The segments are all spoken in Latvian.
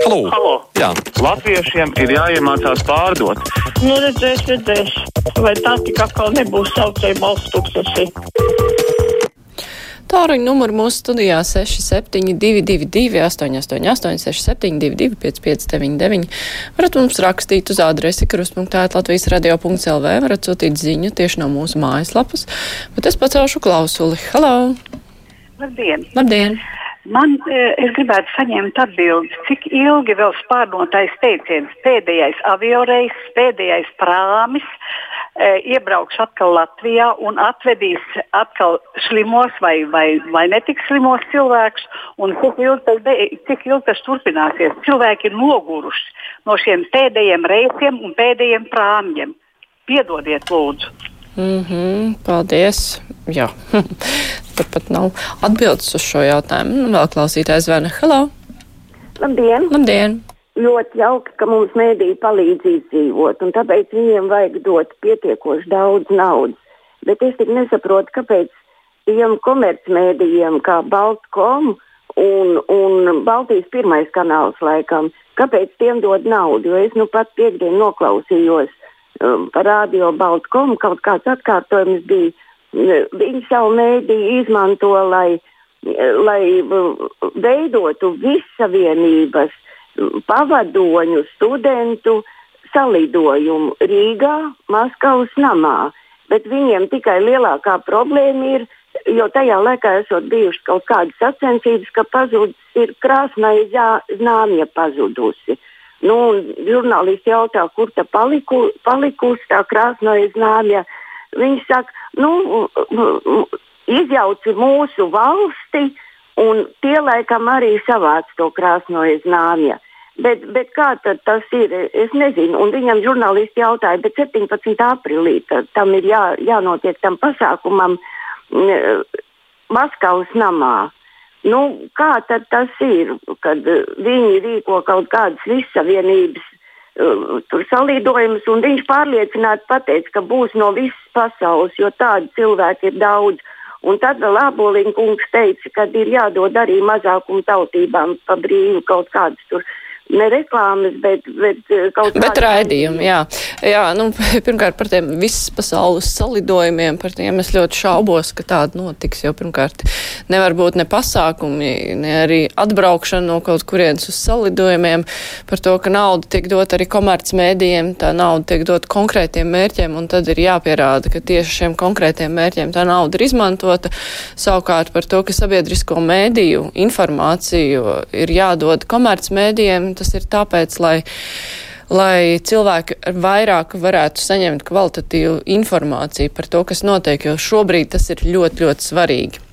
Halo! Halo. Jā. Latviešiem ir jāiemācās pārdot. Nu, redzēs, redzēs. Vai tā tik atkal nebūs saucēja balsts tūkstoši? Tāruņa numuru mūsu studijā 6722, 888, 672, 559, varat mums rakstīt uz adresi kruspunktēt Latvijas radio.lv, varat sūtīt ziņu tieši no mūsu mājaslapas, bet es pacelšu klausuli. Halo! Labdien! Labdien! Man, eh, es gribētu saņemt atbildi, cik ilgi vēl spārnotais teiciens, pēdējais avioreis, pēdējais prāmis, e, iebrauks atkal Latvijā un atvedīs atkal slimos vai, vai, vai netik slimos cilvēkus, un cik ilgi, cik ilgi tas turpināsies. Cilvēki ir noguruši no šiem pēdējiem reisiem un pēdējiem prāmjiem. Piedodiet, lūdzu! Mhm, paldies! Jā, turpat nav atbildes uz šo jautājumu. Nu, vēl klausītājs zvana. Halo! Labdien! Labdien! Ļoti jauki, ka mums mēdīja palīdz izdzīvot, un tāpēc viņiem vajag dot pietiekoši daudz naudas. Bet es tik nesaprotu, kāpēc tiem komercmēdījiem kā Baltkom un, un Baltijas pirmais kanāls laikam, kāpēc tiem dod naudu, jo es nu pat piekdien noklausījos um, par radio Baltkom, kaut kāds atkārtojums bija. Viņi savu mēdīju izmanto, lai, lai uh, veidotu vissavienības pavadoņu studentu salidojumu Rīgā, Maskavas namā. Bet viņiem tikai lielākā problēma ir, jo tajā laikā esot bijušas kaut kādas sacensības, ka pazudis ir krāsnai zāmja pazudusi. Nu, žurnālisti jautā, kur tā paliku, palikusi tā krāsnai zāmja. Viņi saka, nu, izjauci mūsu valsti, un tie laikam arī savāc to krāsno zāmja. Bet, bet kā tas ir? Es nezinu. Un viņam žurnālisti jautāja, bet 17. aprīlī ta, tam ir jā, jānotiek tam pasākumam Maskavas namā. Nu, kā tas ir, kad uh, viņi rīko kaut kādas vissavienības tur salīdojumus, un viņš pārliecināti pateica, ka būs no visas pasaules, jo tādi cilvēki ir daudz. Un tad vēl Aboliņa kungs teica, ka ir jādod arī mazākumu tautībām pa brīvu kaut kādas tur ne reklāmas, bet, bet uh, kaut Bet kādas- raidījumi, jā. Jā nu, pirmkārt, par tiem visas pasaules salidojumiem, par tiem es ļoti šaubos, ka tāda notiks, jo pirmkārt nevar būt ne pasākumi, ne arī atbraukšana no kaut kurienes uz salidojumiem, par to, ka nauda tiek dot arī komercmēdījiem, tā nauda tiek dot konkrētiem mērķiem, un tad ir jāpierāda, ka tieši šiem konkrētiem mērķiem tā nauda ir izmantota. Savukārt par to, ka sabiedrisko mēdīju informāciju ir jādod komercmēdījiem, tas ir tāpēc, lai lai cilvēki vairāk varētu saņemt kvalitatīvu informāciju par to, kas notiek, jo šobrīd tas ir ļoti, ļoti svarīgi.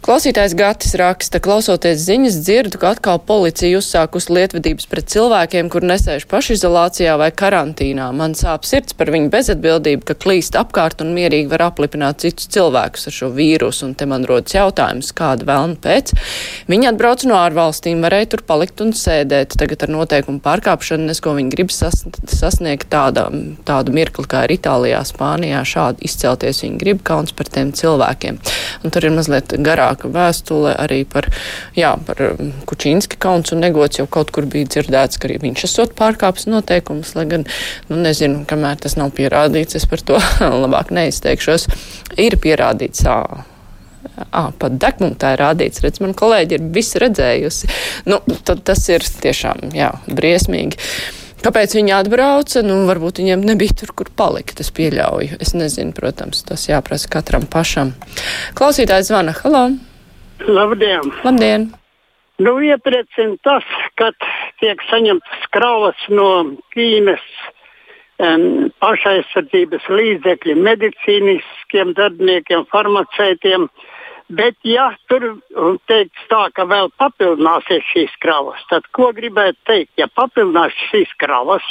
Klausītājs Gatis raksta, klausoties ziņas, dzirdu, ka atkal policija uzsākus lietvedības pret cilvēkiem, kur nesēž pašizolācijā vai karantīnā. Man sāp sirds par viņu bezatbildību, ka klīst apkārt un mierīgi var aplipināt citus cilvēkus ar šo vīrusu, un te man rodas jautājums, kāda vēlna pēc. Viņi atbrauc no ārvalstīm, varēja tur palikt un sēdēt. Tagad ar noteikumu pārkāpšanu, nes ko viņi grib sas, sasniegt tādā, tādu mirkli, kā ir Itālijā, Spānijā, šādi izcelties viņi grib kauns par tiem cilvēkiem. Un tur ir mazliet garāka vēstule arī par, jā, par um, Kučīnski kauns un negods jau kaut kur bija dzirdēts, ka arī viņš esot pārkāpis noteikumus, lai gan, nu nezinu, kamēr tas nav pierādīts, es par to labāk neizteikšos. Ir pierādīts, ā, ā, pat degpunktā ir rādīts, redz, man kolēģi ir visi redzējusi. Nu, tad tas ir tiešām, jā, briesmīgi. Kāpēc viņi atbrauca? Nu, varbūt viņiem nebija tur, kur palikt. Es pieļauju. Es nezinu, protams, tas jāprasa katram pašam. Klausītājs zvana. Halo! Labdien! Labdien! Nu, iepriecina tas, ka tiek saņemtas kravas no Ķīnas um, pašaizsardzības līdzekļi medicīniskiem darbiniekiem, farmaceitiem. Bet, ja tur teiks tā, ka vēl papildināsies šīs kravas, tad ko gribētu teikt? Ja papildinās šīs kravas,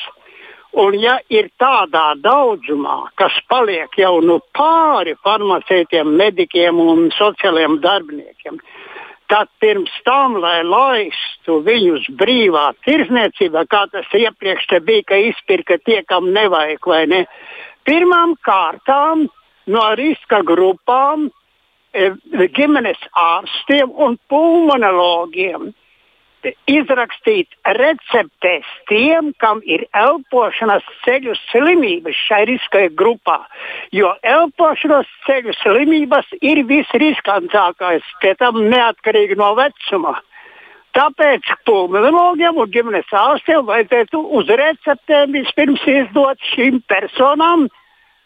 un ja ir tādā daudzumā, kas paliek jau nu pāri farmaceitiem, medikiem un sociālajiem darbiniekiem, tad pirms tam, lai laistu viņus brīvā tirzniecībā, kā tas iepriekš bija, ka izpirka tie, kam nevajag, vai ne? Pirmām kārtām no riska grupām ģimenes ārstiem un pulmonologiem izrakstīt receptēs tiem, kam ir elpošanas ceļu slimības šai riska grupā. Jo elpošanas ceļu slimības ir visriskantākais, pie tam neatkarīgi no vecuma. Tāpēc pulmonologiem un ģimenes ārstiem vajadzētu uz receptēm vispirms izdot šīm personām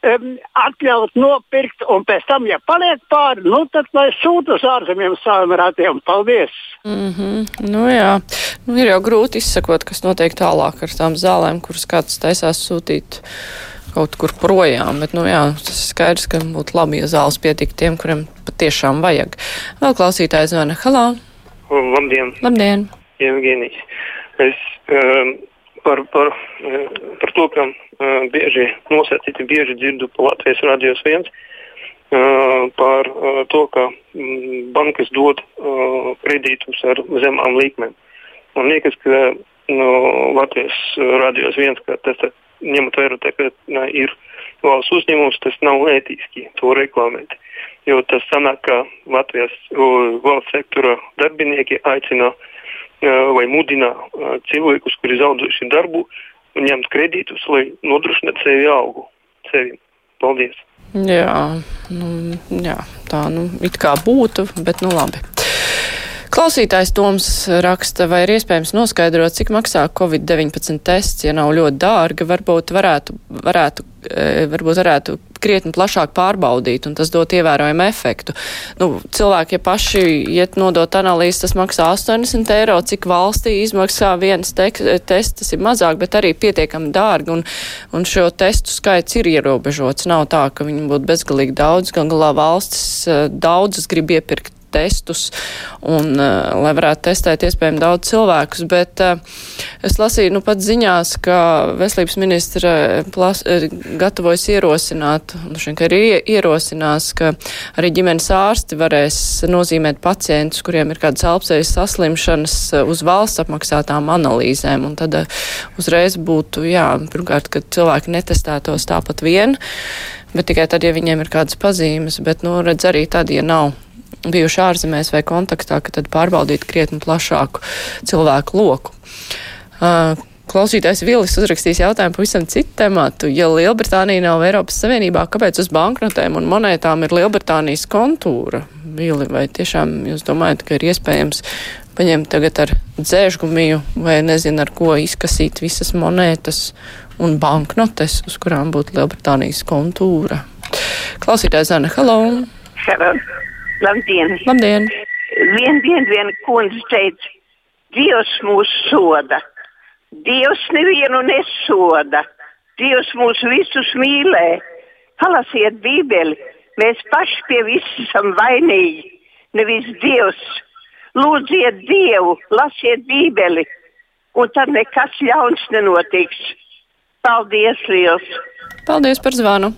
um, atļaut nopirkt, un pēc tam, ja paliek pāri, nu, tad lai sūta uz ārzemēm saviem ratiem. Paldies! Mm -hmm. Nu, jā, nu, ir jau grūti izsakot, kas notiek tālāk ar tām zālēm, kuras kāds taisās sūtīt kaut kur projām. Bet, nu, jā, tas ir skaidrs, ka būtu labi, ja zāles pietiktu tiem, kuriem patiešām vajag. Vēl klausītājs zvana. Halā! Labdien! Labdien! Evgenijs. Es um, par, par, par to, ka uh, bieži nosacīti, bieži dzirdu Latvijas radios viens uh, par to, ka mm, bankas dod kredītus ar zemām līkmēm. Man liekas, ka no Latvijas radios viens, ka tas ņemot vērā, ka ir valsts uzņēmums, tas nav ētiski to reklamēt. Jo tas sanāk, ka Latvijas valsts sektora darbinieki aicina uh, vai mudina cilvēkus, kuri zaudējuši darbu, ņemt kredītus, lai nodrošinātu sevi augu. Sevi. Paldies! Jā, nu, jā, tā nu it kā būtu, bet nu labi. Klausītājs Toms raksta, vai ir iespējams noskaidrot, cik maksā Covid-19 tests, ja nav ļoti dārga, varbūt varētu, varētu, varbūt varētu krietni plašāk pārbaudīt, un tas dot ievērojumu efektu. Nu, cilvēki, ja paši iet nodot analīzes, tas maksā 80 eiro, cik valstī izmaksā viens tests, tas ir mazāk, bet arī pietiekami dārgi, un, un šo testu skaits ir ierobežots. Nav tā, ka viņi būtu bezgalīgi daudz, gan galā valstis eh, daudzas grib iepirkt testus, un, uh, lai varētu testēt iespējami daudz cilvēkus. Bet uh, es lasīju nu pat ziņās, ka veselības ministra plas, gatavojas ierosināt, un šeit arī ierosinās, ka arī ģimenes ārsti varēs nozīmēt pacientus, kuriem ir kādas elpsejas saslimšanas uz valsts apmaksātām analīzēm. Un tad uh, uzreiz būtu, jā, pirmkārt, ka cilvēki netestētos tāpat vien bet tikai tad, ja viņiem ir kādas pazīmes, bet, nu, redz arī tad, ja nav bijuši ārzemēs vai kontaktā, ka tad pārbaudīt krietni plašāku cilvēku loku. Uh, Klausītājs Vilis uzrakstīs jautājumu pavisam citu tematu. Ja Lielbritānija nav Eiropas Savienībā, kāpēc uz banknotēm un monētām ir Lielbritānijas kontūra? Vili, vai tiešām jūs domājat, ka ir iespējams paņemt tagad ar dzēžgumiju vai nezinu ar ko izkasīt visas monētas un banknotes, uz kurām būtu Lielbritānijas kontūra? Klausītājs Zana, hello! Hello! Labdien! Labdien! Vien dienu viena kundze teica, Dievs mūs soda. Dievs nevienu nesoda. Dievs mūs visus mīlē. Palasiet Bībeli. Mēs paši pie visam esam vainīgi. Nevis Dievs. Lūdziet Dievu, lasiet Bībeli, un tad nekas ļauns nenotiks. Paldies, liels! Paldies par zvanu.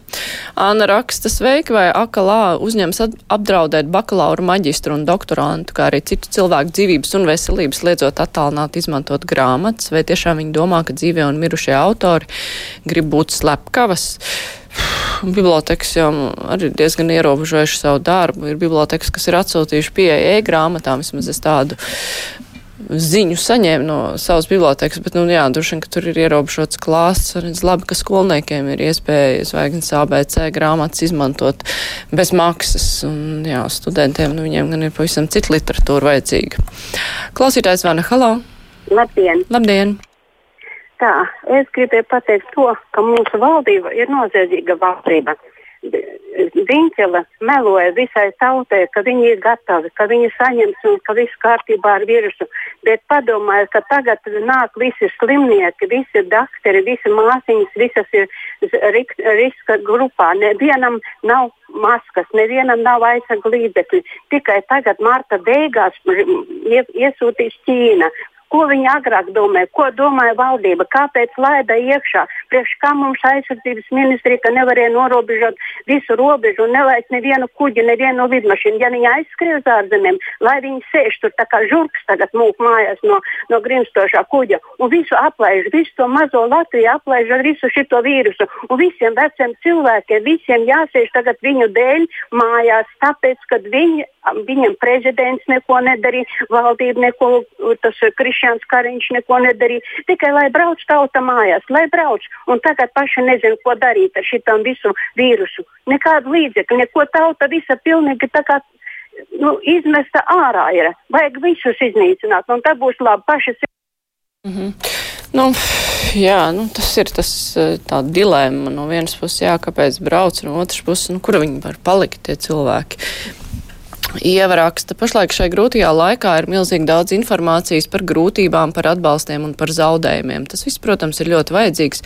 Anna raksta sveiki, vai akalā uzņems apdraudēt bakalauru, maģistru un doktorantu, kā arī citu cilvēku dzīvības un veselības, liedzot attālināt izmantot grāmatas, vai tiešām viņi domā, ka dzīvē un mirušie autori grib būt slepkavas. Biblioteks jau arī diezgan ierobežojuši savu darbu. Ir biblioteks, kas ir atsūtījuši pieeja e-grāmatām, vismaz es tādu ziņu saņēma no savas bibliotekas, bet, nu, jā, droši vien, ka tur ir ierobežots klāsts. Redz, labi, ka skolniekiem ir iespēja zvaigznes ABC grāmatas izmantot bez maksas, un, jā, studentiem, nu, viņiem gan ir pavisam cita literatūra vajadzīga. Klausītājs Vana, halo! Labdien! Labdien! Tā, es gribēju pateikt to, ka mūsu valdība ir noziedzīga valdība. Diņķela meloja visai tautai, ka viņi ir gatavi, ka viņi saņems un ka viss kārtībā ar virusu. Bet padomājiet, ka tagad nāk visi slimnieki, visi doktori, visi māsīņas, visas ir riska grupā. Nevienam nav maskas, nevienam nav aizsargu līdzekļi. Tikai tagad marta beigās iesūtīs Ķīna Ko viņi agrāk domāja, ko domāja valdība, kāpēc laida iekšā, priekš kā mums aizsardzības ministrija, ka nevarēja norobežot visu robežu un nelaist nevienu kuģi, nevienu lidmašīnu. Ja viņi aizskrien uz ārzemēm, lai viņi sēž tur tā kā žurks tagad mūk mājās no, no grimstošā kuģa un visu aplaiž, visu to mazo Latviju aplaiž ar visu šito vīrusu. Un visiem veciem cilvēkiem, visiem jāsēž tagad viņu dēļ mājās, tāpēc, ka viņi, viņam prezidents neko nedarīja, valdība neko, tas Krišjāns Kariņš neko nedarīja. Tikai lai brauc tauta mājās, lai brauc. Un tagad paši nezinu, ko darīt ar šitam visu vīrusu. Nekādu līdzekļu, neko tauta visa pilnīgi tā kā nu, izmesta ārā ir. Vajag visus iznīcināt, un tad būs labi paši. Mm -hmm. Nu, jā, nu, tas ir tas tā dilemma. No vienas puses, jā, kāpēc brauc, no otras puses, nu, kur viņi var palikt, tie cilvēki. Ieva raksta, pašlaik šai grūtajā laikā ir milzīgi daudz informācijas par grūtībām, par atbalstiem un par zaudējumiem. Tas viss, protams, ir ļoti vajadzīgs.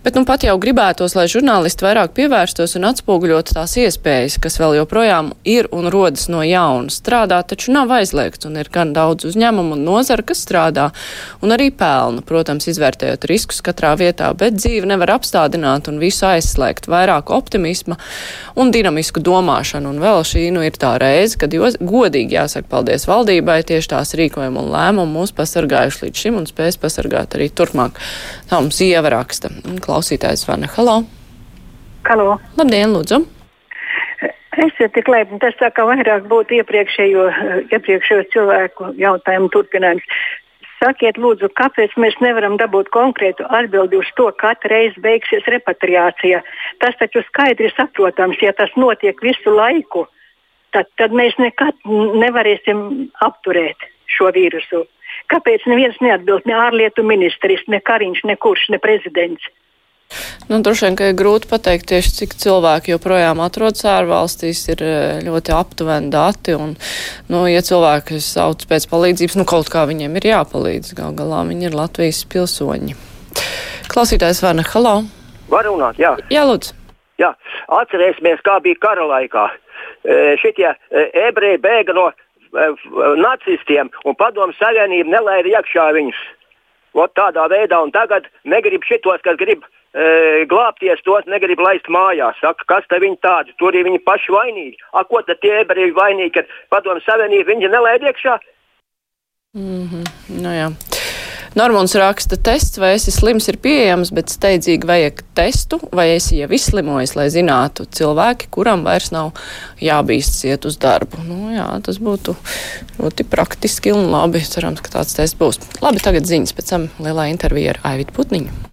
Bet nu pat jau gribētos, lai žurnālisti vairāk pievērstos un atspoguļotu tās iespējas, kas vēl joprojām ir un rodas no jauna. Strādāt taču nav aizliegts un ir gan daudz uzņēmumu un nozara, kas strādā un arī pelna, protams, izvērtējot riskus katrā vietā, bet dzīve nevar apstādināt un visu aizslēgt. Vairāk optimisma un dinamisku domāšanu. Un vēl šī nu ir tā reize, kad jo, godīgi jāsaka paldies valdībai, tieši tās rīkojumu un lēmumu mūs pasargājuši līdz šim un spēs pasargāt arī turpmāk. Tā mums ievaraksta klausītājs Vana. Halo! Halo! Labdien, lūdzu! Esiet tik laipni, tas tā kā vairāk būtu iepriekšējo, iepriekšējo cilvēku jautājumu turpinājums. Sakiet, lūdzu, kāpēc mēs nevaram dabūt konkrētu atbildi uz to, kad reiz beigsies repatriācija? Tas taču skaidri saprotams, ja tas notiek visu laiku, tad, tad mēs nekad nevarēsim apturēt šo vīrusu. Kāpēc neviens neatbild, ne ārlietu ministrs, ne Kariņš, ne kurš, ne prezidents? Nu, droši vien, ka ir grūti pateikt tieši, cik cilvēki joprojām atrodas ārvalstīs, ir eh, ļoti aptuveni dati, un, nu, ja cilvēki sauc pēc palīdzības, nu, kaut kā viņiem ir jāpalīdz, gal galā viņi ir Latvijas pilsoņi. Klausītājs Vana, halo! Var runāt, jā. Jā, lūdzu. Jā, atcerēsimies, kā bija kara laikā. E, šitie e, ebreji bēga no e, nacistiem, un padomu savienība nelaida iekšā viņus. Ot tādā veidā, un tagad negrib šitos, kas grib e, glābties, tos negrib laist mājās. Saka, kas te viņi tādi? Tur ir viņi paši vainīgi. A, ko tad tie ebreji vainīgi, kad padomu savienību viņi nelaid iekšā? Mm -hmm. nu, jā. Normons raksta, tests vai esi slims ir pieejams, bet steidzīgi vajag testu, vai esi jau izslimojis, lai zinātu cilvēki, kuram vairs nav jābīstas iet uz darbu. Nu, jā, tas būtu ļoti praktiski un labi. Cerams, ka tāds tests būs. Labi, tagad ziņas pēc tam lielā intervija ar Aivitu Putniņu.